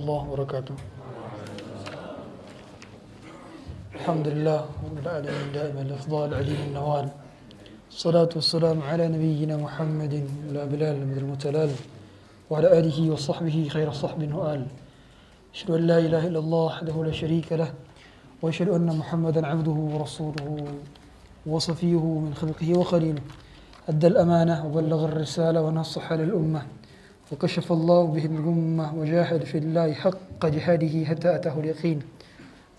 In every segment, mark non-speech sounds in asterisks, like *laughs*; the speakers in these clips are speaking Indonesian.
الله وبركاته. الحمد لله رب العالمين دائما الافضال عليم النوال. الصلاة والسلام على نبينا محمد لا بلال من المتلال وعلى آله وصحبه خير صحب وآل. أشهد أن لا إله إلا الله وحده لا شريك له وأشهد أن محمدا عبده ورسوله وصفيه من خلقه وخليله. أدى الأمانة وبلغ الرسالة ونصح للأمة. وكشف الله به الغمة وجاهد في الله حق جهاده حتى أتاه اليقين.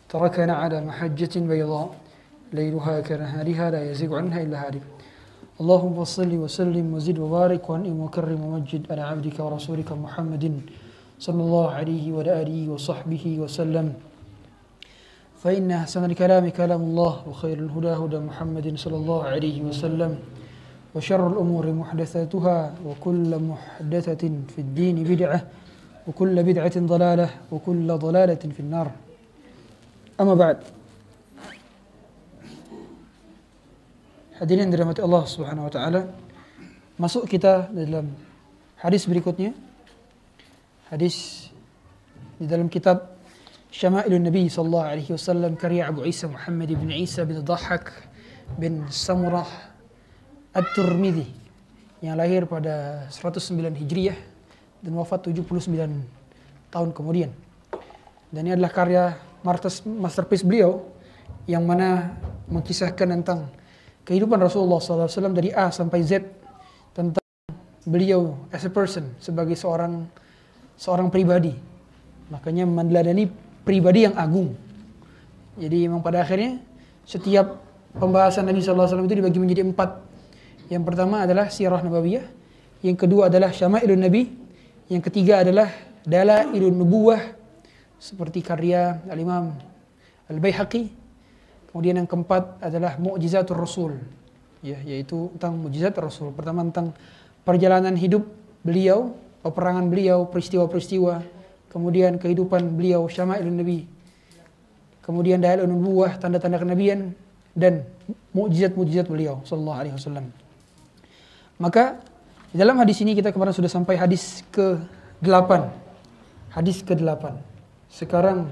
تركنا على محجة بيضاء. ليلها كنهارها لا يزيغ عنها إلا هالك. اللهم صل وسلم وزد وبارك وأنعم وكرم ومجد على عبدك ورسولك محمد صلى الله عليه وعلى آله وصحبه وسلم. فإن أحسن الكلام كلام الله وخير الهدى هدى محمد صلى الله عليه وسلم. وشر الأمور محدثاتها وكل محدثة في الدين بدعة وكل بدعة ضلالة وكل ضلالة في النار أما بعد Hadirin dirahmati Allah Subhanahu wa taala. Masuk kita dalam hadis berikutnya. Hadis di dalam kitab Syama'ilun Nabi sallallahu alaihi wasallam karya Abu Isa Muhammad bin Isa bin Dhahak bin Samurah At-Tirmidzi yang lahir pada 109 Hijriah dan wafat 79 tahun kemudian. Dan ini adalah karya masterpiece beliau yang mana mengisahkan tentang kehidupan Rasulullah SAW dari A sampai Z tentang beliau as a person sebagai seorang seorang pribadi. Makanya meneladani pribadi yang agung. Jadi memang pada akhirnya setiap pembahasan Nabi SAW itu dibagi menjadi empat. Yang pertama adalah sirah nabawiyah, yang kedua adalah syama'ilun nabi, yang ketiga adalah dalailun nubuwah seperti karya Al-Imam Al-Baihaqi. Kemudian yang keempat adalah mukjizatul Rasul, ya, yaitu tentang mukjizat Rasul. Pertama tentang perjalanan hidup beliau, peperangan beliau, peristiwa-peristiwa, kemudian kehidupan beliau, syama'ilun nabi. Kemudian dalailun nubuwah, tanda-tanda kenabian dan mukjizat-mukjizat beliau sallallahu alaihi wasallam. Maka di dalam hadis ini kita kemarin sudah sampai hadis ke-8. Hadis ke-8. Sekarang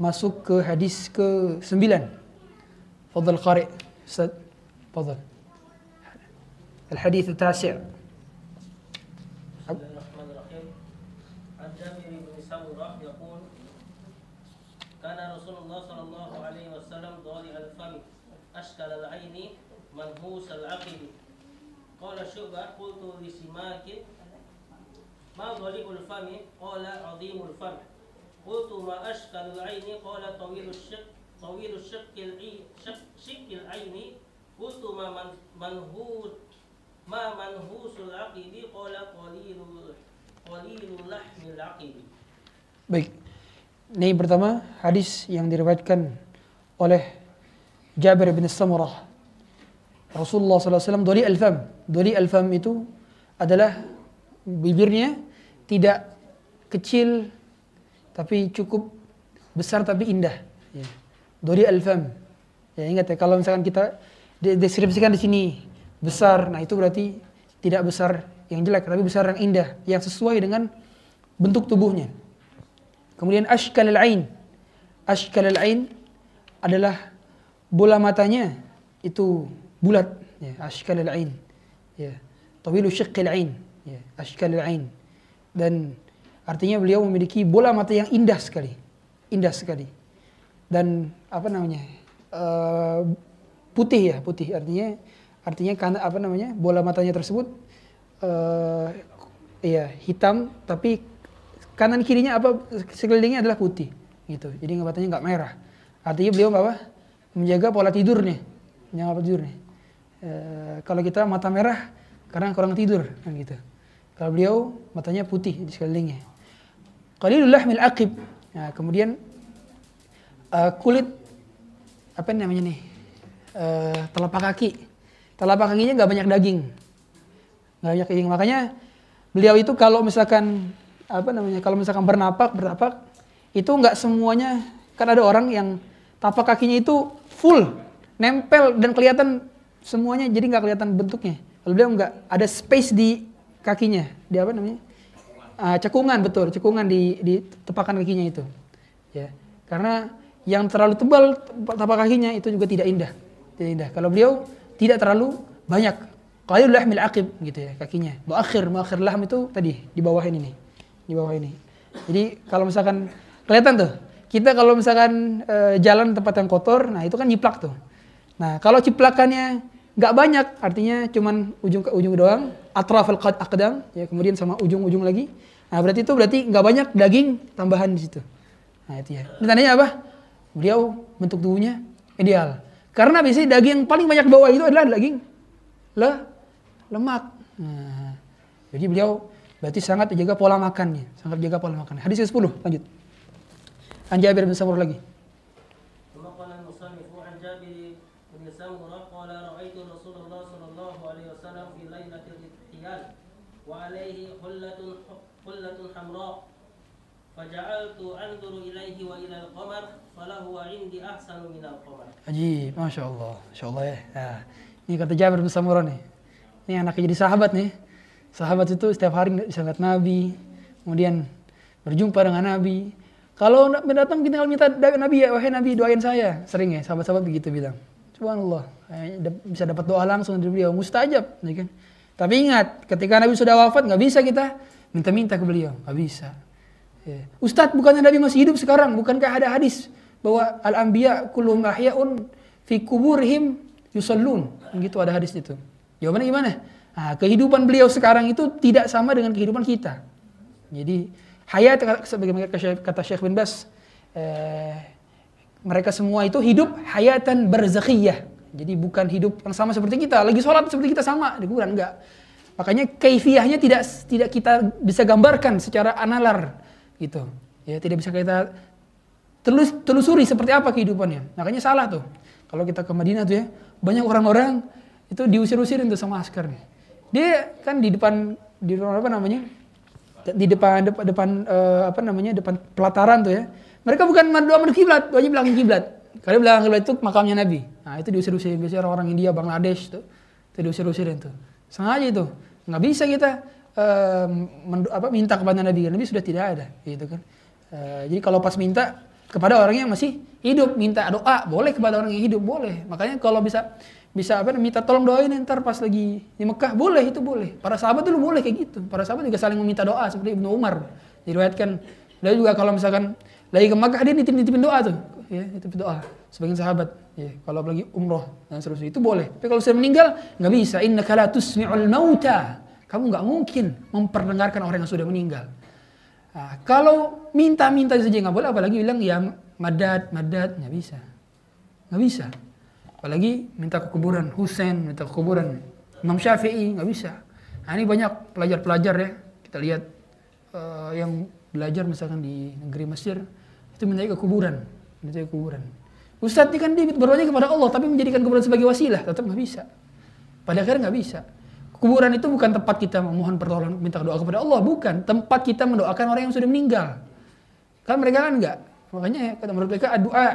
masuk ke hadis ke-9. Fadal qari. Ustaz, fadal. الحديث التاسع بسم الله الرحمن الرحيم عن جابر بن سمرة يقول كان رسول الله صلى الله عليه وسلم ضالع الفم أشكل العين منهوس العقل Qala syubah qultu li simakin ma dhari'ul fami qala 'azimul fam. Qultu ma ashkalu aini qala tawilu syiq tawilu syakkil 'aini syakkil 'aini qultu ma man manhud ma manhusul 'aqibi qala qalilul qalilul lahmil 'aqibi. Baik. Ini pertama hadis yang diriwayatkan oleh Jabir bin Samurah Rasulullah SAW doli al-fam. Doli al-fam itu adalah bibirnya tidak kecil tapi cukup besar tapi indah. Ya. Al-fam. Ya ingat ya kalau misalkan kita deskripsikan di sini besar, nah itu berarti tidak besar yang jelek tapi besar yang indah yang sesuai dengan bentuk tubuhnya. Kemudian ashkal al-ain. Ashkal al-ain adalah bola matanya itu bulat. Ya ashkal al-ain. Ya tawilu syiqqil ain ya ashkal al-ain. Dan artinya beliau memiliki bola mata yang indah sekali. Indah sekali. Dan apa namanya uh, putih ya putih. Artinya artinya karena apa namanya bola matanya tersebut uh, ya hitam tapi kanan kirinya apa sekelilingnya adalah putih gitu. Jadi matanya nggak merah. Artinya beliau apa? Menjaga pola tidurnya. Menjaga pola tidurnya e, kalau kita mata merah karena kurang tidur kan gitu. Kalau beliau matanya putih di sekelilingnya. Qalilul lahmil aqib. Nah, kemudian uh, kulit apa namanya nih? Uh, telapak kaki. Telapak kakinya nggak banyak daging. Nggak banyak daging. Makanya beliau itu kalau misalkan apa namanya kalau misalkan bernapak bernapak itu nggak semuanya kan ada orang yang tapak kakinya itu full nempel dan kelihatan semuanya jadi nggak kelihatan bentuknya kalau beliau nggak ada space di kakinya di apa namanya Ah, cekungan betul, cekungan di di tepakan kakinya itu. Ya. Karena yang terlalu tebal tapak kakinya itu juga tidak indah. Tidak indah. Kalau beliau tidak terlalu banyak. Qalil lahmil aqib gitu ya kakinya. Muakhir, muakhir lahm itu tadi di bawah ini nih. Di bawah ini. Jadi kalau misalkan kelihatan tuh, kita kalau misalkan e, jalan tempat yang kotor, nah itu kan nyiplak tuh. Nah, kalau ciplakannya nggak banyak, artinya cuman ujung ke ujung doang, atrafal aqdam, ya kemudian sama ujung-ujung lagi. Nah, berarti itu berarti nggak banyak daging tambahan di situ. Nah, itu ya. Ini tandanya apa? Beliau bentuk tubuhnya ideal. Karena biasanya daging yang paling banyak bawah itu adalah daging le lemak. Nah, jadi beliau berarti sangat menjaga pola makannya, sangat menjaga pola makannya. Hadis ke-10, lanjut. An Jabir bin Samurah lagi. faja'altu anzuru ilaihi wa ilal qamar falahu indi ahsanu minal qamar. Haji, Masya Allah. Masya Allah ya. Nah, ini kata Jabir bin Samurah nih. Ini anaknya jadi sahabat nih. Sahabat itu setiap hari bisa lihat Nabi, kemudian berjumpa dengan Nabi. Kalau datang kita minta Nabi ya, wahai Nabi doain saya. Sering ya, sahabat-sahabat begitu bilang. Subhanallah, bisa dapat doa langsung dari beliau, mustajab. Ya kan? Tapi ingat, ketika Nabi sudah wafat, nggak bisa kita minta-minta ke beliau, nggak bisa. Ya. Ustadz, bukannya Nabi masih hidup sekarang? Bukankah ada hadis bahwa al-anbiya kulluhum ahya'un fi kuburihim yusallun? Gitu ada hadis itu. Jawabannya gimana? Nah, kehidupan beliau sekarang itu tidak sama dengan kehidupan kita. Jadi hayat sebagaimana kata Syekh bin Bas eh, mereka semua itu hidup hayatan berzakhiyah. Jadi bukan hidup yang sama seperti kita. Lagi sholat seperti kita sama di kuburan enggak. Makanya kaifiyahnya tidak tidak kita bisa gambarkan secara analar gitu. Ya tidak bisa kita telus, telusuri seperti apa kehidupannya. Makanya salah tuh. Kalau kita ke Madinah tuh ya, banyak orang-orang itu diusir-usirin tuh sama askar nih. Dia kan di depan di depan apa namanya? Di depan depan, depan uh, apa namanya? depan pelataran tuh ya. Mereka bukan doa menghadap kiblat, doanya belakang kiblat. Karena belakang kiblat itu makamnya Nabi. Nah, itu diusir-usirin biasanya orang-orang India, Bangladesh tuh. Itu diusir-usirin tuh. Sengaja itu. Nggak bisa kita uh, apa, minta kepada Nabi. Nabi sudah tidak ada, gitu kan. Uh, jadi kalau pas minta kepada orang yang masih hidup minta doa boleh kepada orang yang hidup boleh. Makanya kalau bisa bisa apa minta tolong doain ntar pas lagi di Mekah boleh itu boleh. Para sahabat dulu boleh kayak gitu. Para sahabat juga saling meminta doa seperti Ibnu Umar. Diriwayatkan dia juga kalau misalkan lagi ke Mekah dia nitip nitipin doa tuh ya nitip doa sebagian sahabat ya. Kalau lagi umroh dan seterusnya itu boleh. Tapi kalau sudah meninggal nggak bisa. Inna la tusmi'ul mauta kamu nggak mungkin memperdengarkan orang yang sudah meninggal Nah, kalau minta-minta saja nggak boleh, apalagi bilang ya madat, madat, nggak bisa, nggak bisa. Apalagi minta ke kuburan Husain, minta ke kuburan Imam Syafi'i, nggak bisa. Nah, ini banyak pelajar-pelajar ya, kita lihat uh, yang belajar misalkan di negeri Mesir itu minta ke kuburan, minta ke kuburan. Ustadz ini kan dia berdoanya kepada Allah, tapi menjadikan kuburan sebagai wasilah, tetap nggak bisa. Pada akhirnya nggak bisa. Kuburan itu bukan tempat kita memohon pertolongan, minta doa kepada Allah, bukan. Tempat kita mendoakan orang yang sudah meninggal. Kan mereka kan enggak. Makanya kata menurut mereka doa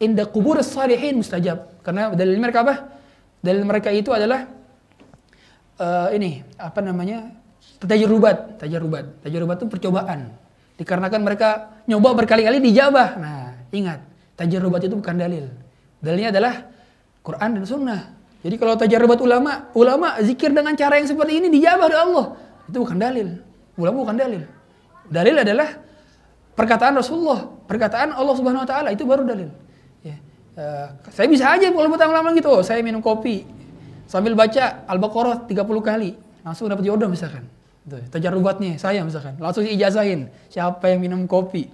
inda kubur salihin mustajab. Karena dalil mereka apa? Dalil mereka itu adalah uh, ini apa namanya? tajarubat, tajarubat. Tajarubat itu percobaan. Dikarenakan mereka nyoba berkali-kali dijabah. Nah, ingat, tajarubat itu bukan dalil. Dalilnya adalah Quran dan Sunnah. Jadi kalau tajarubat ulama, ulama zikir dengan cara yang seperti ini dijabah oleh Allah. Itu bukan dalil. Ulama bukan dalil. Dalil adalah perkataan Rasulullah, perkataan Allah Subhanahu wa taala itu baru dalil. Ya. Uh, saya bisa aja kalau ulama gitu, oh, saya minum kopi sambil baca Al-Baqarah 30 kali, langsung dapat jodoh misalkan. Itu, tajarubatnya saya misalkan, langsung ijazahin siapa yang minum kopi.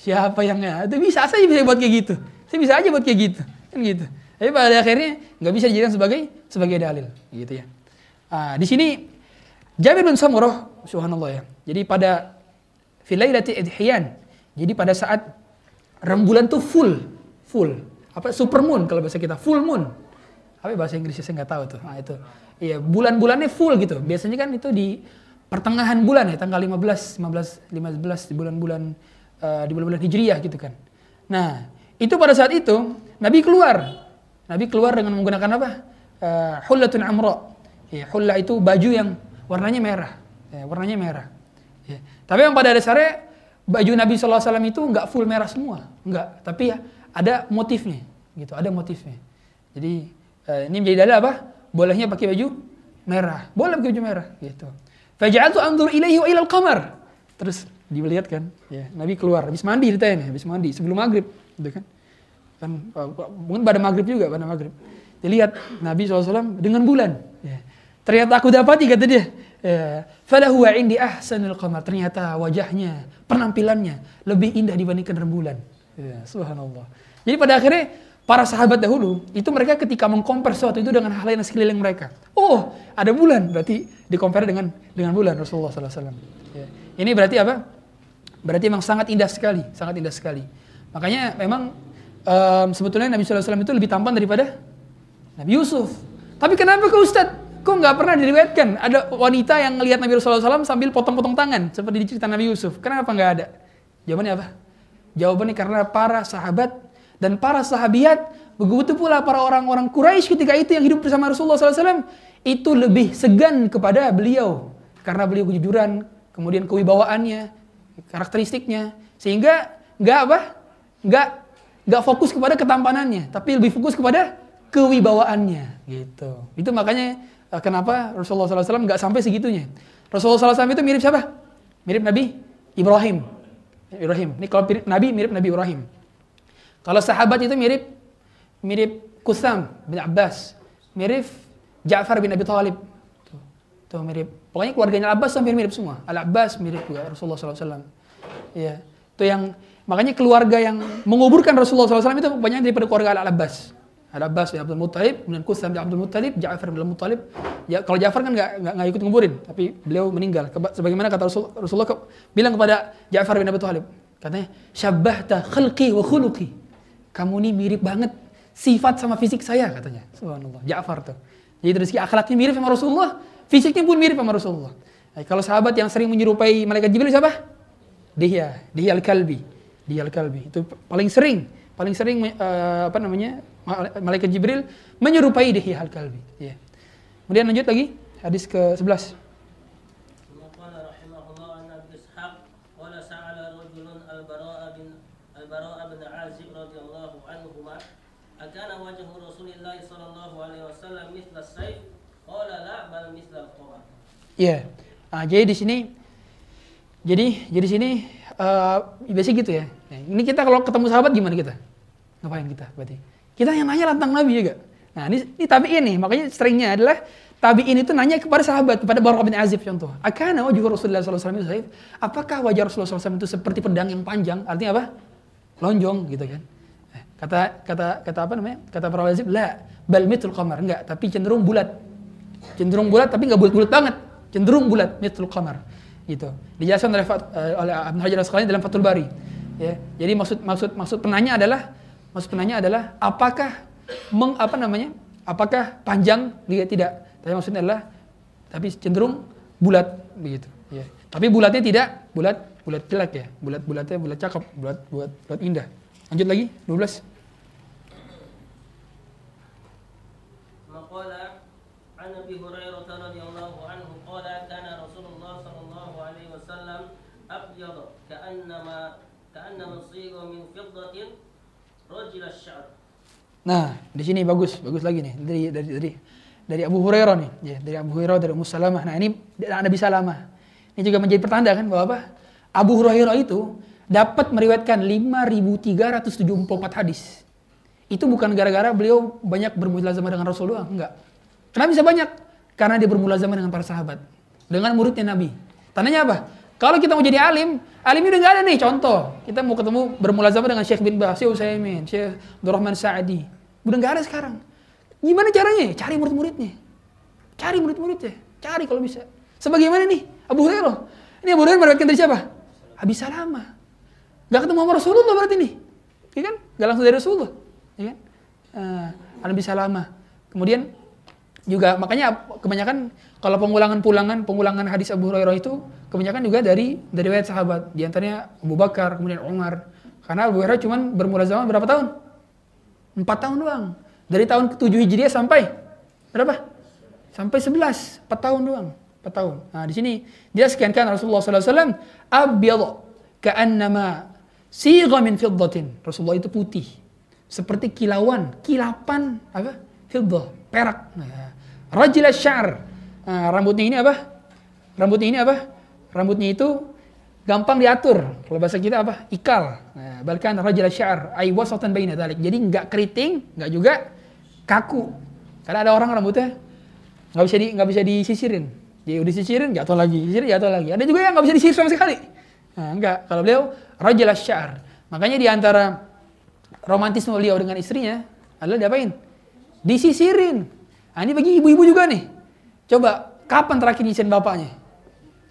Siapa yang ya, itu bisa saya bisa buat kayak gitu. Saya bisa aja buat kayak gitu. Kan gitu. Tapi pada akhirnya nggak bisa dijadikan sebagai sebagai dalil, gitu ya. Ah, di sini Jabir bin Samurah, subhanallah ya. Jadi pada filailati idhiyan. Jadi pada saat rembulan tuh full, full. Apa supermoon kalau bahasa kita, full moon. Apa bahasa Inggrisnya saya nggak tahu tuh. Nah, itu. Iya, bulan-bulannya full gitu. Biasanya kan itu di pertengahan bulan ya, tanggal 15, 15, 15 di bulan-bulan uh, di bulan-bulan Hijriyah gitu kan. Nah, itu pada saat itu Nabi keluar Nabi keluar dengan menggunakan apa? Uh, hullatun amra. Ya, itu baju yang warnanya merah. Ya, warnanya merah. Ya. Tapi yang pada dasarnya baju Nabi SAW itu nggak full merah semua, nggak. Tapi ya ada motifnya, gitu. Ada motifnya. Jadi eh, ini menjadi dalil apa? Bolehnya pakai baju merah. Boleh pakai baju merah, gitu. Faja'altu anzur ilaihi wa ilal qamar. Terus dilihat kan, ya, Nabi keluar habis mandi ditanya, habis mandi sebelum maghrib, gitu kan. Kan uh, mungkin pada maghrib juga, pada maghrib. Dilihat Nabi SAW dengan bulan. Ya. Ternyata aku dapati kata dia. Ya. Indi ahsanul qamar. Ternyata wajahnya, penampilannya lebih indah dibandingkan rembulan. Ya, subhanallah. Jadi pada akhirnya para sahabat dahulu itu mereka ketika mengkompar sesuatu itu dengan hal lain sekeliling mereka. Oh, ada bulan, berarti dikompar dengan dengan bulan Rasulullah SAW. Ya. Ini berarti apa? Berarti memang sangat indah sekali, sangat indah sekali. Makanya memang um, sebetulnya Nabi SAW itu lebih tampan daripada Nabi Yusuf. Tapi kenapa ke Ustadz? Kok nggak pernah diriwayatkan ada wanita yang ngelihat Nabi SAW sambil potong-potong tangan seperti di cerita Nabi Yusuf? Kenapa nggak ada? Jawabannya apa? Jawabannya karena para sahabat dan para sahabiat begitu pula para orang-orang Quraisy ketika itu yang hidup bersama Rasulullah SAW itu lebih segan kepada beliau karena beliau kejujuran, kemudian kewibawaannya, karakteristiknya, sehingga nggak apa? Nggak nggak fokus kepada ketampanannya, tapi lebih fokus kepada kewibawaannya gitu. Itu makanya eh, kenapa Rasulullah SAW nggak sampai segitunya. Rasulullah SAW itu mirip siapa? Mirip Nabi Ibrahim. Ibrahim. Ini kalau mirip Nabi mirip Nabi Ibrahim. Kalau sahabat itu mirip mirip Kusam bin Abbas, mirip Ja'far bin Abi Thalib. Tuh, tuh mirip. Pokoknya keluarganya Abbas hampir mirip semua. Al Abbas mirip juga Rasulullah SAW. Iya. Itu yang makanya keluarga yang menguburkan Rasulullah SAW itu banyak daripada keluarga Al Abbas. Al Abbas bin Abdul Muttalib, kemudian Kusam bin Abdul Muttalib, Ja'far bin Abdul Muttalib. Ya, kalau Ja'far kan nggak ikut nguburin, tapi beliau meninggal. Sebagaimana kata Rasul, Rasulullah ke, bilang kepada Ja'far bin Abi Thalib, katanya, "Syabbahta khalqi wa khuluqi." Kamu ini mirip banget sifat sama fisik saya katanya. Subhanallah. Ja'far tuh. Jadi dari segi akhlaknya mirip sama Rasulullah, fisiknya pun mirip sama Rasulullah. Nah, kalau sahabat yang sering menyerupai malaikat Jibril siapa? Dihya, Dihya al-Kalbi Dihya al-Kalbi. Itu paling sering, paling sering uh, apa namanya? malaikat Jibril menyerupai Dihya al-Kalbi. Ya. Kemudian lanjut lagi hadis ke-11. وقال رحمه الله عن ابي اسحاق قال سال رجل البراء بن البراء بن عازب رضي الله عنهما أكان وجه رسول الله صلى الله عليه وسلم مثل السيف قال لا بل مثل القمر Iya. Nah, jadi di sini jadi jadi sini uh, biasa gitu ya. Nah, ini kita kalau ketemu sahabat gimana kita? Ngapain kita berarti? Kita yang nanya tentang Nabi juga. Nah, ini, ini tabi'in nih, makanya seringnya adalah tabi'in itu nanya kepada sahabat, kepada Barqa bin Azib contoh. Akana wajah Rasulullah SAW itu? Apakah wajah Rasulullah SAW itu seperti pedang yang panjang? Artinya apa? Lonjong gitu kan. Eh, Kata kata kata apa namanya? Kata para Azib, la bal mitul qamar. Enggak, tapi cenderung bulat. Cenderung bulat tapi nggak bulat-bulat banget. Cenderung bulat, mitul qamar. Gitu. Dijelaskan oleh, eh, oleh Ibnu Hajar Asqalani dalam Fathul Bari. Ya. Jadi maksud maksud maksud penanya adalah maksud penanya adalah apakah meng, apa namanya? Apakah panjang? Lihat tidak. Tapi maksudnya adalah tapi cenderung bulat begitu. Ya. Tapi bulatnya tidak bulat bulat jelek ya. Bulat bulatnya bulat cakep, bulat bulat bulat indah. Lanjut lagi 12. Maqala an Abi Hurairah radhiyallahu anhu qala kana Rasulullah sallallahu alaihi wasallam abyad ka'annama Nah, di sini bagus, bagus lagi nih dari dari dari dari Abu Hurairah nih, ya, dari Abu Hurairah dari Ummu Salamah. Nah, ini Anda bisa lama. Ini juga menjadi pertanda kan bahwa apa? Abu Hurairah itu dapat meriwayatkan 5374 hadis. Itu bukan gara-gara beliau banyak bermulazamah dengan Rasulullah, enggak. Kenapa bisa banyak? Karena dia bermulazamah dengan para sahabat, dengan muridnya Nabi. Tandanya apa? Kalau kita mau jadi alim, alim udah nggak ada nih contoh. Kita mau ketemu bermulazamah dengan Syekh bin Baz, Syekh Utsaimin, Syekh Abdurrahman Sa'adi. Udah nggak ada sekarang. Gimana caranya? Cari murid-muridnya. Cari murid-muridnya. Cari kalau bisa. Sebagaimana nih? Abu Hurairah. Ini Abu Hurairah meriwayatkan dari siapa? Abi Salamah. Gak ketemu sama Rasulullah berarti nih. Iya kan? Gak langsung dari Rasulullah. Iya kan? Uh, Abi Salamah. Kemudian juga makanya kebanyakan kalau pengulangan pulangan pengulangan hadis Abu Hurairah itu kebanyakan juga dari dari riwayat sahabat di antaranya Abu Bakar kemudian Umar karena Abu Hurairah cuma bermulazamah berapa tahun empat tahun doang dari tahun ke-7 Hijriah sampai berapa sampai 11 empat tahun doang 4 tahun. Nah, di sini dia sekiankan Rasulullah SAW abyad ka'annama sigha min fiddatin. Rasulullah itu putih. Seperti kilauan, kilapan apa? Fiddah, perak. Nah, rajil syar. Nah, rambutnya ini apa? Rambutnya ini apa? Rambutnya itu gampang diatur. Kalau bahasa kita apa? Ikal. Nah, bahkan rajil syar, ay wasatan baina dalik. Jadi nggak keriting, nggak juga kaku. Karena ada orang rambutnya nggak bisa di nggak bisa disisirin. Jadi udah disisirin jatuh lagi, sisirin jatuh lagi. Ada juga yang nggak bisa disisir sama sekali. Nah, enggak. Kalau beliau rajil syar. Makanya di antara romantisme beliau dengan istrinya adalah diapain? Disisirin. Nah, ini bagi ibu-ibu juga nih. Coba, kapan terakhir nyisirin bapaknya?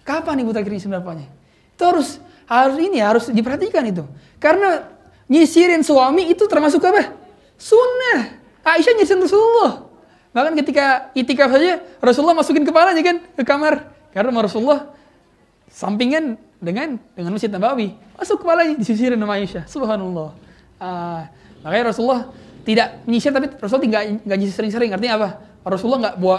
Kapan ibu terakhir nyisirin bapaknya? Itu harus harus ini harus diperhatikan itu. Karena nyisirin suami itu termasuk apa? Sunnah. Aisyah nyisirin Rasulullah. Bahkan ketika itikaf saja Rasulullah masukin kepalanya kan ke kamar. Karena Rasulullah sampingan dengan dengan Masjid Nabawi. Masuk kepalanya disisirin sama Aisyah. Subhanallah. Uh, makanya Rasulullah tidak nyisir tapi Rasulullah tidak nggak nyisir sering-sering. Artinya apa? Rasulullah nggak bawa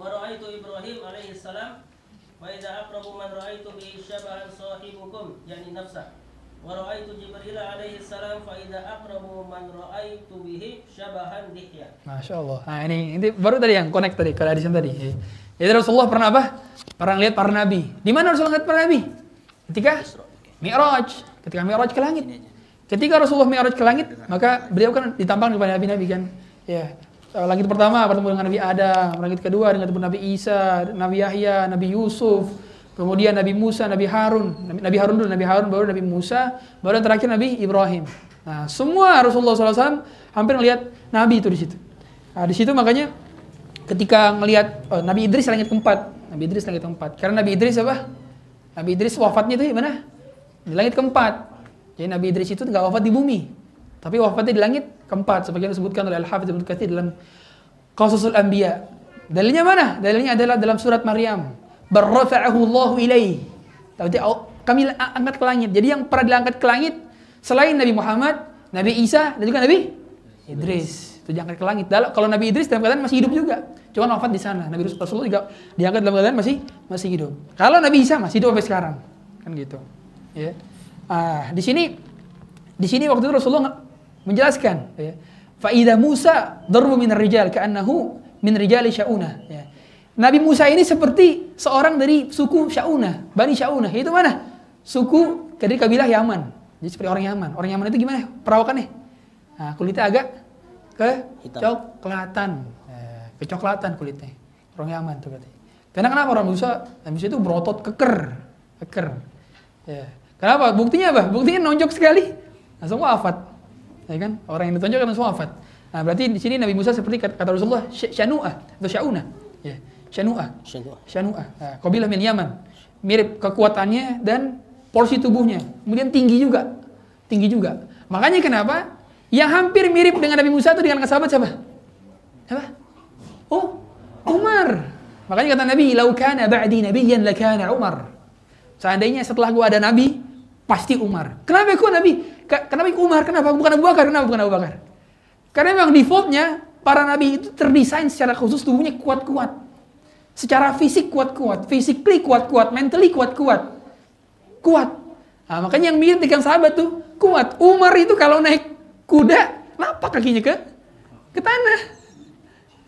ورأيت إبراهيم عليه السلام فإذا أقرب من رأيت به شبها صاحبكم يعني نفسه ورأيت جبريل عليه السلام فإذا أقرب من رأيت به شبها دحية Masya Allah. Nah ini, ini baru tadi yang connect tadi, kalau hadisan tadi. Jadi Rasulullah pernah apa? Pernah lihat para nabi. Di mana Rasulullah lihat para nabi? Ketika Mi'raj. Ketika Mi'raj ke langit. Ketika Rasulullah Mi'raj ke langit, maka beliau kan ditampang kepada nabi-nabi kan. Ya. Langit pertama bertemu dengan Nabi Adam, langit kedua dengan Nabi Isa, Nabi Yahya, Nabi Yusuf, kemudian Nabi Musa, Nabi Harun, Nabi, Harun dulu, Nabi Harun baru Nabi Musa, baru yang terakhir Nabi Ibrahim. Nah, semua Rasulullah SAW hampir melihat Nabi itu di situ. Nah, di situ makanya ketika ngelihat oh, Nabi Idris langit keempat, Nabi Idris langit keempat. Karena Nabi Idris apa? Nabi Idris wafatnya itu di mana? Di langit keempat. Jadi Nabi Idris itu nggak wafat di bumi, tapi wafatnya di langit keempat. Sebagian disebutkan oleh Al-Hafidz Ibnu Katsir dalam Qasusul Anbiya. Dalilnya mana? Dalilnya adalah dalam surat Maryam. Barrafa'ahu Allahu ilaih. Berarti kami angkat ke langit. Jadi yang pernah diangkat ke langit selain Nabi Muhammad, Nabi Isa dan juga Nabi Idris itu diangkat ke langit. Dalam, kalau Nabi Idris dalam keadaan masih hidup juga, cuma wafat di sana. Nabi Rasulullah juga diangkat dalam keadaan masih masih hidup. Kalau Nabi Isa masih hidup sampai sekarang, kan gitu. Ya. Ah, di sini di sini waktu itu Rasulullah menjelaskan, ya. Faida Musa darbu min rijal ka'annahu min rijali syauna. Ya. Nabi Musa ini seperti seorang dari suku Syauna, Bani Syauna. Itu mana? Suku dari kabilah Yaman. Jadi seperti orang Yaman. Orang Yaman itu gimana perawakannya? Nah, kulitnya agak ke coklatan. Eh, kecoklatan kulitnya. Orang Yaman tuh katanya. Karena kenapa orang Musa? Nabi Musa itu berotot keker. Keker. Ya. Kenapa? Buktinya apa? Buktinya nonjok sekali. Langsung wafat. Ya kan? Orang yang ditonjok langsung wafat. Nah, berarti di sini Nabi Musa seperti kata Rasulullah syanu'ah atau syauna. Ya. Syanu'ah. Syanu'ah. Nah, kabilah min Yaman. Mirip kekuatannya dan porsi tubuhnya. Kemudian tinggi juga. Tinggi juga. Makanya kenapa yang hampir mirip dengan Nabi Musa itu dengan sahabat siapa? Siapa? Oh, Umar. Makanya kata Nabi, "Lau kana ba'di nabiyyan lakana Umar." Seandainya setelah gua ada nabi, pasti Umar. Kenapa kok nabi? Kenapa Umar? Kenapa bukan Abu Bakar? Kenapa bukan Abu Bakar? Karena memang defaultnya para nabi itu terdesain secara khusus tubuhnya kuat-kuat. Secara fisik kuat-kuat, physically kuat-kuat, mentally kuat-kuat. Kuat. Nah, makanya yang mirip dengan sahabat tuh kuat. Umar itu kalau naik kuda, napak kakinya ke ke tanah.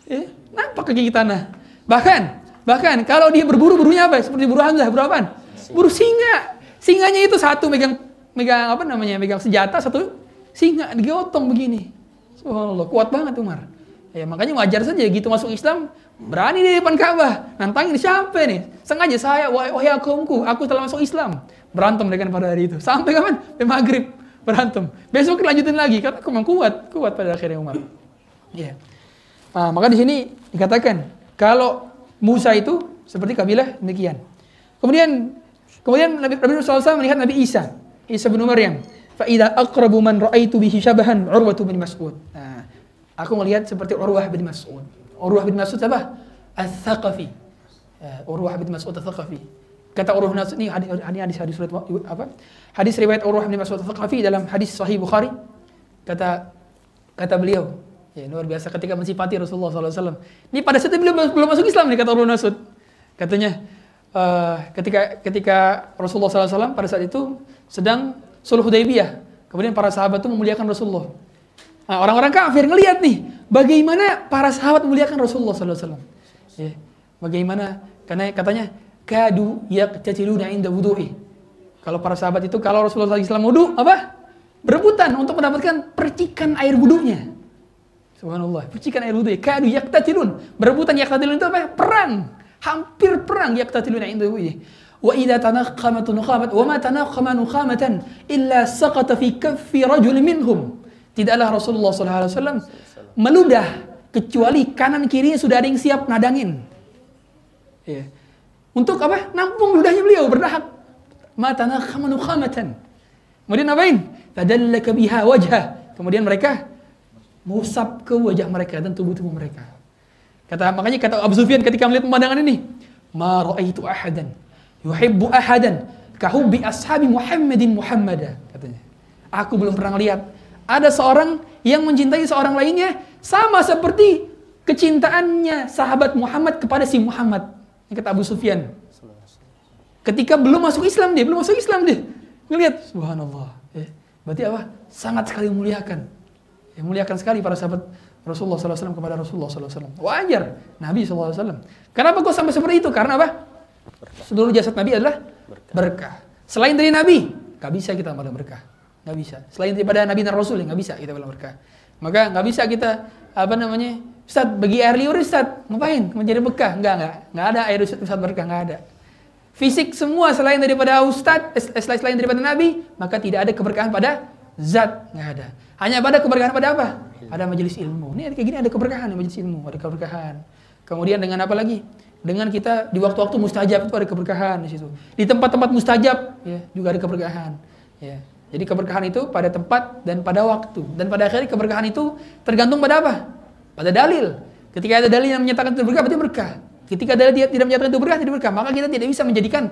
Eh, napak kaki ke tanah. Bahkan, bahkan kalau dia berburu burunya apa? Seperti buru Hamzah, buru apaan? Buru singa. Singanya itu satu megang megang apa namanya? Megang senjata, satu singa digotong begini. Subhanallah, kuat banget Umar. Ya, makanya wajar saja gitu masuk Islam, berani di depan Ka'bah. Nantangin siapa nih? Sengaja saya, wahai, kaumku, aku telah masuk Islam. Berantem dengan pada hari itu. Sampai kapan? Sampai maghrib berantem. Besok lanjutin lagi karena memang kuat, kuat pada akhirnya Umar. Ya. Nah, maka di sini dikatakan kalau Musa itu seperti kabilah demikian. Kemudian kemudian Nabi Nabi SAW melihat Nabi Isa, Isa bin Maryam. Fa idza aqrabu man ra'aitu bihi syabahan Urwah bin Mas'ud. Nah, aku melihat seperti Urwah bin Mas'ud. Urwah bin Mas'ud apa? Al-Thaqafi. Ya, Urwah bin Mas'ud Al-Thaqafi. Kata Urwah bin Mas'ud ini hadis hadis hadis hadis apa? Hadis riwayat Urwah bin Mas'ud Al-Thaqafi dalam hadis Sahih Bukhari. Kata kata beliau, ya luar biasa ketika mensifati Rasulullah SAW. Ini pada saat itu beliau belum masuk Islam nih kata Urwah bin Mas'ud. Katanya uh, ketika ketika Rasulullah SAW pada saat itu sedang sulh Hudaybiyah. Kemudian para sahabat itu memuliakan Rasulullah. Nah, orang-orang kafir ngelihat nih bagaimana para sahabat memuliakan Rasulullah SAW. Ya, bagaimana karena katanya kadu yaqtatiluna inda wudu'i. Kalau para sahabat itu kalau Rasulullah SAW wudu apa? Berebutan untuk mendapatkan percikan air wudunya. Subhanallah, percikan air wudu. Kadu yaqtatilun. Berebutan yaqtatilun itu apa? Perang. Hampir perang yaqtatiluna inda wudu'i. Wa idza tanaqamat nuqamat wa ma tanaqama nuqamatan illa saqata fi kaffi rajul minhum. Tidaklah Rasulullah SAW meludah kecuali kanan kirinya sudah ada yang siap nadangin. Ya. Untuk apa? Nampung ludahnya beliau berdahak. Ma tanaqama nuqamatan. Kemudian apain? Fadallaka biha wajah. Kemudian mereka mengusap ke wajah mereka dan tubuh-tubuh mereka. Kata makanya kata Abu Sufyan ketika melihat pemandangan ini, ma raaitu ahadan yuhibbu ahadan kahubbi ashabi Muhammadin Muhammada katanya. Aku belum pernah lihat ada seorang yang mencintai seorang lainnya sama seperti kecintaannya sahabat Muhammad kepada si Muhammad. Ini kata Abu Sufyan. Ketika belum masuk Islam dia, belum masuk Islam dia. Ngelihat, subhanallah. Eh, berarti apa? Sangat sekali memuliakan. Ya, muliakan sekali para sahabat Rasulullah SAW kepada Rasulullah SAW. Wajar Nabi SAW. Kenapa kok sampai seperti itu? Karena apa? Seluruh jasad Nabi adalah berkah. Selain dari Nabi, nggak bisa kita bilang berkah. Nggak bisa. Selain daripada Nabi dan Rasul, nggak bisa kita bilang berkah. Maka nggak bisa kita apa namanya, Ustaz bagi air liur Ustaz, ngapain? Menjadi berkah? Nggak, nggak. Nggak ada air Ustaz, Ustaz berkah, nggak ada. Fisik semua selain daripada Ustaz, selain, daripada Nabi, maka tidak ada keberkahan pada zat, nggak ada. Hanya pada keberkahan pada apa? Pada majelis ilmu. Ini kayak gini ada keberkahan majelis ilmu, ada keberkahan. Kemudian dengan apa lagi? dengan kita di waktu-waktu mustajab itu ada keberkahan di situ. Di tempat-tempat mustajab ya juga ada keberkahan. Ya. Jadi keberkahan itu pada tempat dan pada waktu. Dan pada akhirnya keberkahan itu tergantung pada apa? Pada dalil. Ketika ada dalil yang menyatakan itu berkah, berarti berkah. Ketika dalil tidak menyatakan itu berkah, tidak berkah. Maka kita tidak bisa menjadikan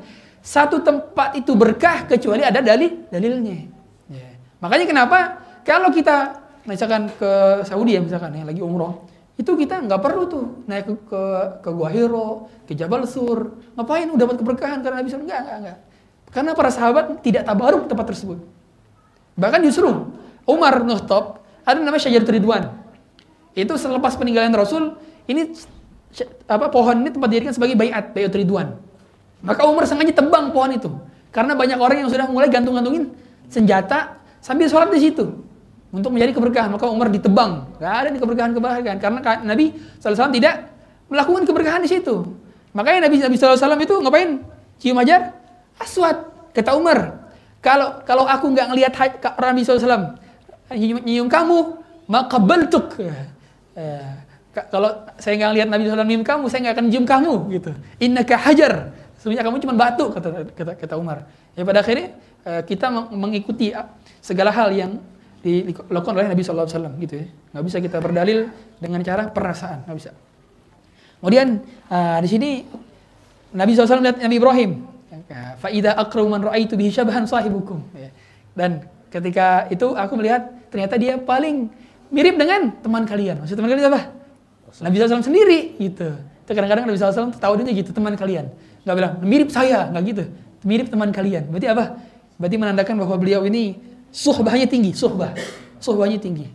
satu tempat itu berkah kecuali ada dalil dalilnya. Ya. Makanya kenapa kalau kita misalkan ke Saudi ya misalkan ya lagi umroh, itu kita nggak perlu tuh naik ke, ke ke Gua Hiro, ke Jabal Sur. Ngapain udah dapat keberkahan karena Nabi? Enggak, enggak, enggak. Karena para sahabat tidak tabaruk tempat tersebut. Bahkan justru Umar bin ada namanya Syajar Ridwan. Itu selepas peninggalan Rasul, ini apa pohon ini tempat dijadikan sebagai bayat, bayat Ridwan. Maka Umar sengaja tebang pohon itu. Karena banyak orang yang sudah mulai gantung-gantungin senjata sambil sholat di situ untuk menjadi keberkahan. Maka Umar ditebang. Gak ada di keberkahan-keberkahan. Karena Nabi SAW tidak melakukan keberkahan di situ. Makanya Nabi, Nabi SAW itu ngapain? Cium ajar? Aswad. Kata Umar, kalau kalau aku nggak ngelihat Nabi SAW nyium, nyium kamu, maka bentuk. Eh, kalau saya nggak lihat Nabi SAW nyium kamu, saya nggak akan cium kamu. gitu. Innaka hajar. Sebenarnya kamu cuma batu, kata, kata, kata Umar. Ya pada akhirnya eh, kita mengikuti segala hal yang dilakukan oleh Nabi SAW gitu ya. Nggak bisa kita berdalil dengan cara perasaan, nggak bisa. Kemudian uh, di sini Nabi SAW melihat Nabi Ibrahim. Faida akramu man ra'aitu bihi syabahan sahibukum. Ya. Dan ketika itu aku melihat ternyata dia paling mirip dengan teman kalian. Maksud teman kalian apa? Nabi SAW sendiri gitu. Itu kadang-kadang Nabi SAW tahu dia gitu teman kalian. Nggak bilang mirip saya, nggak gitu. Mirip teman kalian. Berarti apa? Berarti menandakan bahwa beliau ini Suhbahnya tinggi, suhbah. Suhbahnya tinggi.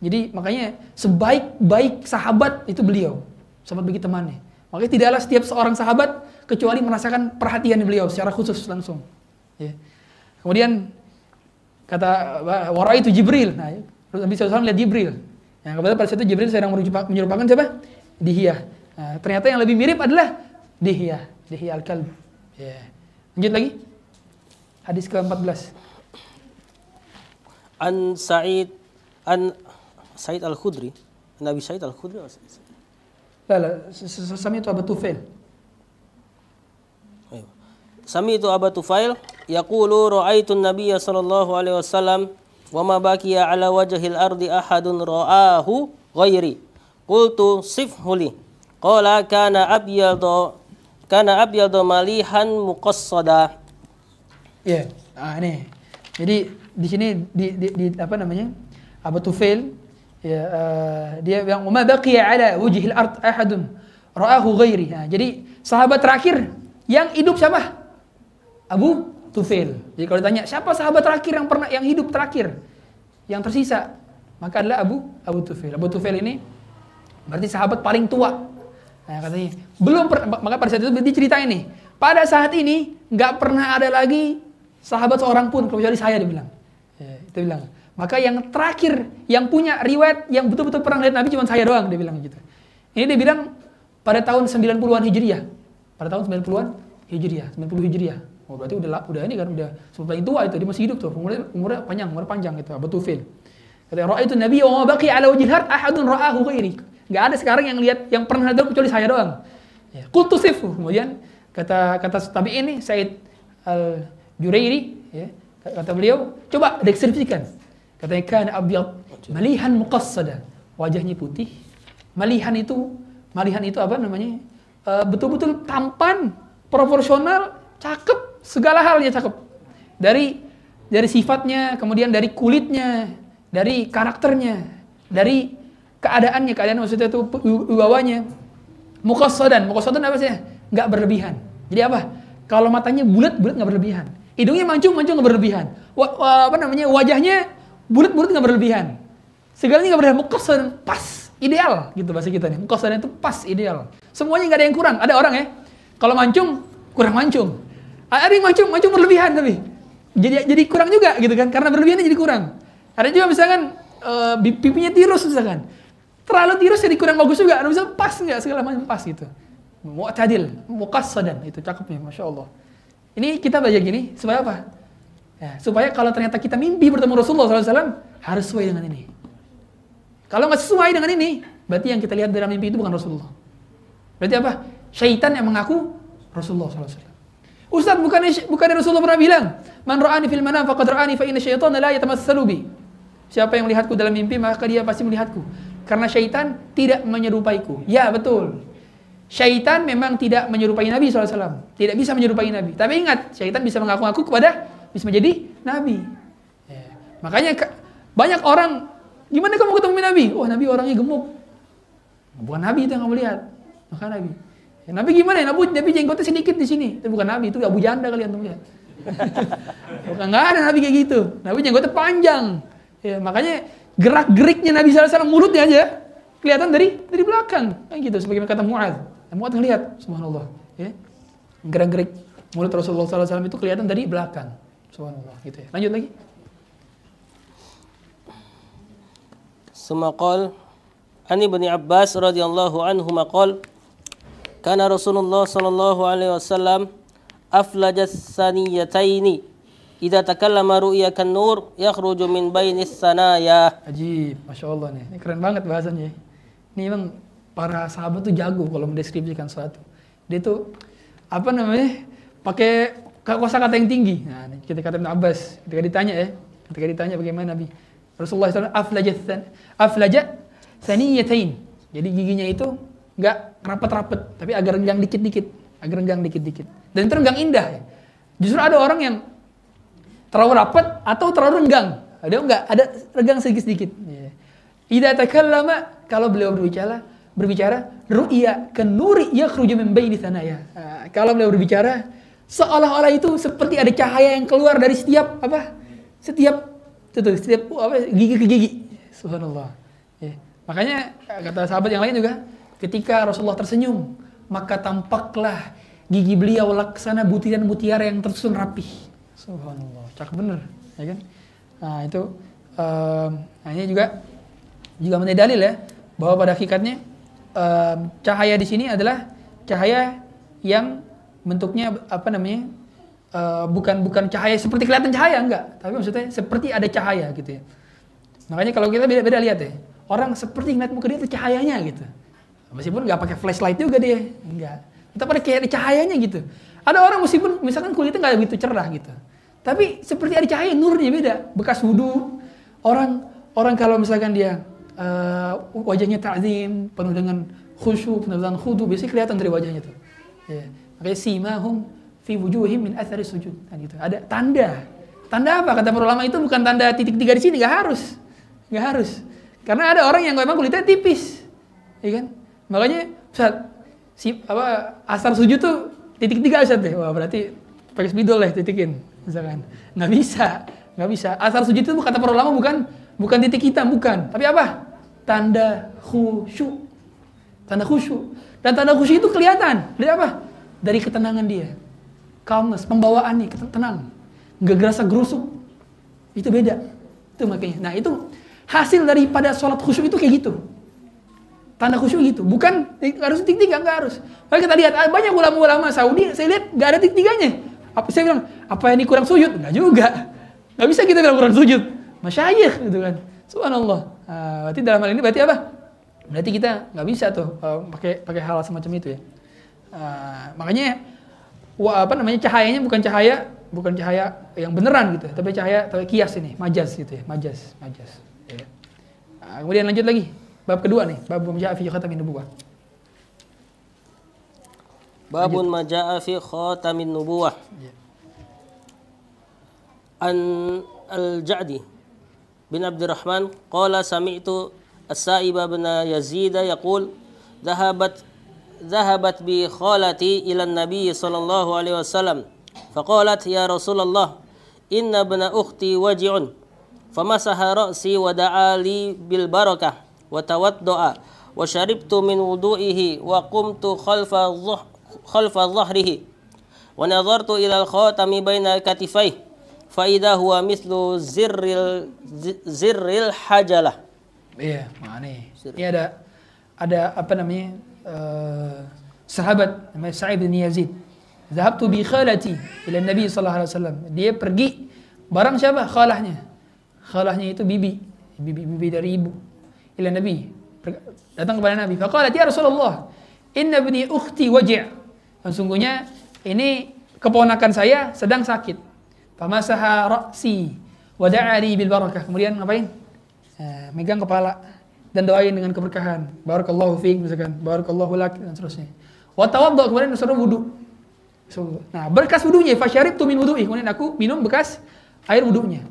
Jadi makanya sebaik-baik sahabat itu beliau. Sahabat bagi temannya. Makanya tidaklah setiap seorang sahabat kecuali merasakan perhatian beliau secara khusus langsung. Ya. Kemudian kata wara itu Jibril. Nah, Nabi SAW lihat Jibril. Yang kebetulan pada saat itu Jibril sedang menyerupakan siapa? Dihiyah. Nah, ternyata yang lebih mirip adalah Dihiyah. Dihiyah al-Kalb. Ya. Lanjut lagi. Hadis ke-14 an Sa'id an Sa'id Al-Khudri Nabi Sa'id Al-Khudri لا لا سمعت أبا طفيل سمعت أبا طفيل يقول رأيت النبي صلى الله عليه وسلم وما بقي على وجه الأرض أحد رآه غيري قلت صفه لي قال كان أبيض كان أبيض مليحا مقصدا Ya, ah, ini. Jadi di sini di, di, di apa namanya? Abu Tufail ya eh, dia bilang ma baqiya ala wujhil ard ahadun ra'ahu ghairi. Nah, jadi sahabat terakhir yang hidup siapa? Abu Tufail. Jadi kalau ditanya siapa sahabat terakhir yang pernah yang hidup terakhir yang tersisa, maka adalah Abu Abu Tufail. Abu Tufail ini berarti sahabat paling tua. Nah, katanya belum per, maka pada saat itu dia ceritain nih. Pada saat ini nggak pernah ada lagi sahabat seorang pun kecuali saya dia bilang. Itu bilang. Maka yang terakhir yang punya riwayat yang betul-betul pernah lihat Nabi cuma saya doang dia bilang gitu. Ini dia bilang pada tahun 90-an Hijriah. Pada tahun 90-an Hijriah, 90 Hijriah. Oh, berarti udah udah ini kan udah paling tua itu dia masih hidup tuh. Umurnya, umurnya panjang, umur panjang gitu. Abu Tufil. Kata itu Nabi wa ma baqi ala wajhil ard ahadun ra'ahu ghairi. Enggak ada sekarang yang lihat yang pernah ada kecuali saya doang. Ya, qultu sifu. Kemudian kata kata tabi ini Said al Jurairi ya, kata beliau coba deskripsikan katanya kan abyad malihan muqassada. Wajahnya putih. Malihan itu malihan itu apa namanya? Eh, betul-betul tampan proporsional cakep. Segala halnya cakep. Dari dari sifatnya kemudian dari kulitnya dari karakternya dari keadaannya. Keadaan maksudnya itu wibawanya mukassadan mukassadan apa sih? Nggak berlebihan. Jadi apa? Kalau matanya bulat bulat nggak berlebihan hidungnya mancung mancung nggak berlebihan. Wa, wa, apa namanya wajahnya bulat bulat nggak berlebihan. Segalanya nggak berlebihan. Mukassadan pas ideal gitu bahasa kita nih. Mukassadan itu pas ideal. Semuanya nggak ada yang kurang. Ada orang ya kalau mancung kurang mancung. Ada yang mancung mancung berlebihan tapi. Jadi jadi kurang juga gitu kan karena berlebihannya jadi kurang. Ada juga misalkan uh, pipinya tirus misalkan. Terlalu tirus jadi kurang bagus juga. Ada bisa pas nggak? Segala macam pas gitu. Mu'tadil muqassadan. Itu cakepnya masya Allah ini kita belajar gini supaya apa ya, supaya kalau ternyata kita mimpi bertemu Rasulullah SAW harus sesuai dengan ini kalau nggak sesuai dengan ini berarti yang kita lihat dalam mimpi itu bukan Rasulullah berarti apa syaitan yang mengaku Rasulullah SAW Ustaz bukan bukan Rasulullah pernah bilang, "Man ra'ani fil manam faqad ra'ani fa inna syaitana la yatamassalu bi." Siapa yang melihatku dalam mimpi maka dia pasti melihatku. Karena syaitan tidak menyerupaiku. Ya, betul. Syaitan memang tidak menyerupai Nabi SAW. Tidak bisa menyerupai Nabi. Tapi ingat, syaitan bisa mengaku-ngaku kepada bisa menjadi Nabi. Ya. Makanya banyak orang, gimana kamu ketemu Nabi? Oh, Nabi orangnya gemuk. Bukan Nabi itu yang kamu lihat. Maka Nabi. Ya, Nabi gimana ya? Nabi, Nabi jenggotnya sedikit di sini. Itu bukan Nabi, itu Abu Janda kalian tuh lihat. *laughs* bukan nggak ada Nabi kayak gitu. Nabi jenggotnya panjang. Ya, makanya gerak geriknya Nabi SAW mulutnya aja kelihatan dari dari belakang. Kayak gitu. Sebagaimana kata Muad. Muad ngelihat, subhanallah. Ya. Gerak gerik mulut Rasulullah SAW itu kelihatan dari belakang. Subhanallah. Gitu ya. Lanjut lagi. Semakal Ani bin Abbas radhiyallahu anhu maqal Kana Rasulullah sallallahu alaihi wasallam aflaja saniyataini idza takallama ru'ya kan nur yakhruju min bainis sanaya. Ajib, Masya Allah nih. Ini keren banget bahasanya. Ini memang para sahabat tuh jago kalau mendeskripsikan sesuatu. Dia tuh apa namanya? pakai kosa kata yang tinggi. Nah, kita kata Ibn Abbas ketika ditanya ya, ketika ditanya bagaimana Nabi Rasulullah SAW aflaja aflaja saniyatain. Jadi giginya itu nggak rapat-rapat, tapi agak renggang dikit-dikit, agak renggang dikit-dikit. Dan itu renggang indah. Ya. Justru ada orang yang terlalu rapat atau terlalu renggang. Ada enggak? Ada renggang sedikit-sedikit. Ya. Ida takallama kalau beliau berbicara, berbicara ru'ya kenuri yakhruju min baini sanaya. Nah, kalau beliau berbicara seolah-olah itu seperti ada cahaya yang keluar dari setiap apa? Setiap itu setiap apa gigi ke gigi. Subhanallah. Ya. Makanya kata sahabat yang lain juga, Ketika Rasulullah tersenyum, maka tampaklah gigi beliau laksana butiran-mutiara yang tersusun rapih. Subhanallah, cakep bener, ya kan? Nah itu, um, nah ini juga juga menjadi dalil ya bahwa pada hakikatnya um, cahaya di sini adalah cahaya yang bentuknya apa namanya uh, bukan bukan cahaya seperti kelihatan cahaya enggak, tapi maksudnya seperti ada cahaya gitu ya. Makanya kalau kita beda-beda lihat ya, orang seperti ngeliat muka dia itu cahayanya gitu. Meskipun nggak pakai flashlight juga dia, enggak. Tetap ada kayak cahayanya gitu. Ada orang meskipun misalkan kulitnya nggak begitu cerah gitu. Tapi seperti ada cahaya nurnya beda. Bekas wudhu. Orang orang kalau misalkan dia uh, wajahnya ta'zim, penuh dengan khusyuk, penuh dengan khudu, biasanya kelihatan dari wajahnya tuh. Ya. Makanya simahum fi wujuhim min athari sujud. Kan gitu. Ada tanda. Tanda apa? Kata para ulama itu bukan tanda titik tiga di sini, nggak harus. Nggak harus. Karena ada orang yang memang kulitnya tipis. Ya kan? Makanya Ustaz, si apa asar sujud tuh titik tiga Ustaz deh. Wah, berarti pakai spidol lah titikin misalkan. Nggak bisa, nggak bisa. Asar sujud itu kata para ulama bukan bukan titik hitam, bukan. Tapi apa? Tanda khusyuk. Tanda khusyuk. Dan tanda khusyuk itu kelihatan. Dari apa? Dari ketenangan dia. Calmness, pembawaan nih, tenang. Nggak gerasa gerusuk. Itu beda. Itu makanya. Nah itu hasil daripada sholat khusyuk itu kayak gitu. Tanda khusyuk gitu. Bukan harus titik tiga, nggak harus. Makanya kita lihat banyak ulama-ulama Saudi, saya lihat nggak ada titik tiganya. Apa saya bilang, apa ini kurang sujud? Enggak juga. Nggak bisa kita bilang kurang sujud. Masyayikh gitu kan. Subhanallah. Nah, berarti dalam hal ini berarti apa? Berarti kita nggak bisa tuh uh, pakai pakai hal semacam itu ya. Uh, makanya wah, apa namanya cahayanya bukan cahaya bukan cahaya yang beneran gitu, tapi cahaya tapi kias ini, majaz gitu ya, majaz, majaz. Ya. Nah, kemudian lanjut lagi bab kedua nih, bab ja'a fi khatamin nubuwah. Babun ma ja'a fi khatamin nubuwah. An al-Ja'di bin Abdurrahman qala sami'tu as-Sa'ib bin Yazid yaqul dhahabat ذهبت بي خالتي إلى النبي صلى الله عليه وسلم فقالت يا رسول الله إن ابن أختي وجع فمسح رأسي ودعا لي بالبركة وتوضأ وشربت من وضوئه وقمت خلف خلف ظهره ونظرت إلى الخاتم بين كتفيه faida huwa mislu zirril zirril hajalah. Iya, mana Ini ada ada apa namanya? Uh, sahabat namanya Sa'id bin Yazid. Zahabtu bi khalati ila Nabi sallallahu alaihi wasallam. Dia pergi barang siapa? Khalahnya. Khalahnya itu bibi, bibi bibi dari ibu. Ila Nabi datang kepada Nabi. Faqalat ya Rasulullah, inna ibni ukhti waji'. Sesungguhnya ini keponakan saya sedang sakit. Famasaha ra'si wa da'ali bil barakah. Kemudian ngapain? Uh, megang kepala dan doain dengan keberkahan. Barakallahu fiik misalkan, barakallahu lak dan seterusnya. Wa tawaddu kemudian disuruh wudu. Nah, berkas wudunya fasyaribtu min wudu'i. Kemudian aku minum bekas air wudunya.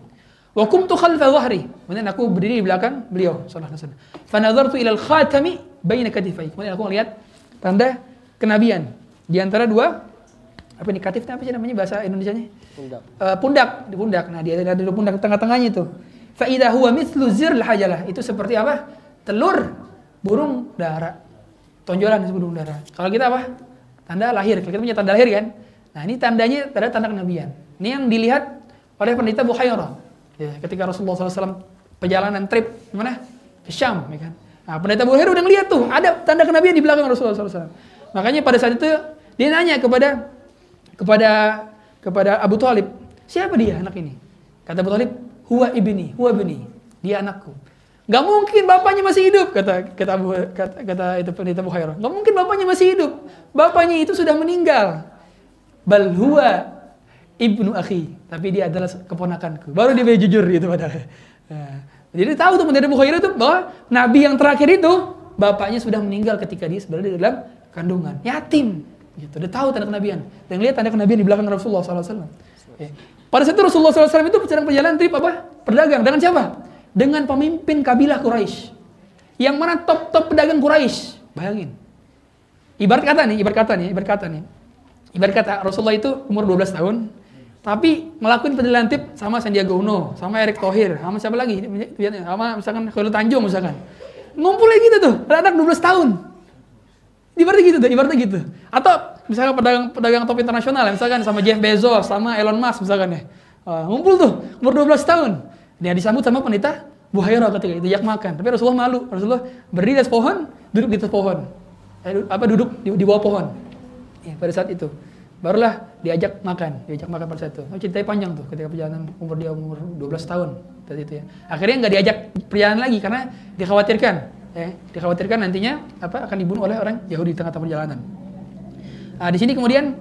Wa kumtu khalfa dhahri. Kemudian aku berdiri di belakang beliau sallallahu alaihi wasallam. Fa nadartu ila al-khatami baina katifai. Kemudian aku melihat tanda kenabian di antara dua apa ini katifnya apa sih namanya bahasa Indonesianya? Pundak. Uh, pundak, di pundak. Nah, dia ada di pundak tengah-tengahnya itu. Fa huwa mithlu zirl hajalah. Itu seperti apa? telur burung dara. Tonjolan burung dara. Kalau kita apa? Tanda lahir. Kalau kita punya tanda lahir kan? Nah ini tandanya tanda tanda kenabian. Ini yang dilihat oleh pendeta Bukhairah. Ya, ketika Rasulullah SAW perjalanan trip mana? Ke Syam, ya kan? Nah, pendeta Bukhairah udah ngeliat tuh ada tanda kenabian di belakang Rasulullah SAW. Makanya pada saat itu dia nanya kepada kepada kepada Abu Talib, siapa dia anak ini? Kata Abu Talib, huwa ibni, huwa ibni, dia anakku. Gak mungkin bapaknya masih hidup kata kata kata, kata itu pendeta Bukhairah. Gak mungkin bapaknya masih hidup. Bapaknya itu sudah meninggal. Bal huwa ibnu akhi, tapi dia adalah keponakanku. Baru dia jujur gitu padahal. Nah, jadi tahu tuh pendeta Bukhairah itu bahwa nabi yang terakhir itu bapaknya sudah meninggal ketika dia berada di dalam kandungan, yatim. Gitu. Dia tahu tanda kenabian dan lihat tanda kenabian di belakang Rasulullah SAW. Ya. Pada saat itu Rasulullah SAW itu sedang perjalanan trip apa? Perdagang dengan siapa? dengan pemimpin kabilah Quraisy. Yang mana top-top pedagang Quraisy. Bayangin. Ibarat kata nih, ibarat kata nih, ibarat kata nih. Ibarat kata Rasulullah itu umur 12 tahun, tapi ngelakuin perjalanan tip sama Sandiaga Uno, sama Erick Thohir, sama siapa lagi? Sama misalkan Khairul Tanjung misalkan. Ngumpulnya gitu tuh, anak 12 tahun. Ibaratnya gitu tuh, ibaratnya gitu. Atau misalkan pedagang pedagang top internasional ya, misalkan sama Jeff Bezos, sama Elon Musk misalkan ya. Uh, ngumpul tuh, umur 12 tahun. Dia disambut sama pendeta Buhaira ketika itu diajak makan. Tapi Rasulullah malu. Rasulullah berdiri di atas pohon, duduk di atas pohon. Eh, apa duduk di, di bawah pohon. Ya, pada saat itu. Barulah diajak makan, diajak makan pada saat itu. Oh, ceritanya panjang tuh ketika perjalanan umur dia umur 12 tahun tadi itu ya. Akhirnya nggak diajak perjalanan lagi karena dikhawatirkan, ya, dikhawatirkan nantinya apa akan dibunuh oleh orang Yahudi di tengah-tengah perjalanan. Nah, di sini kemudian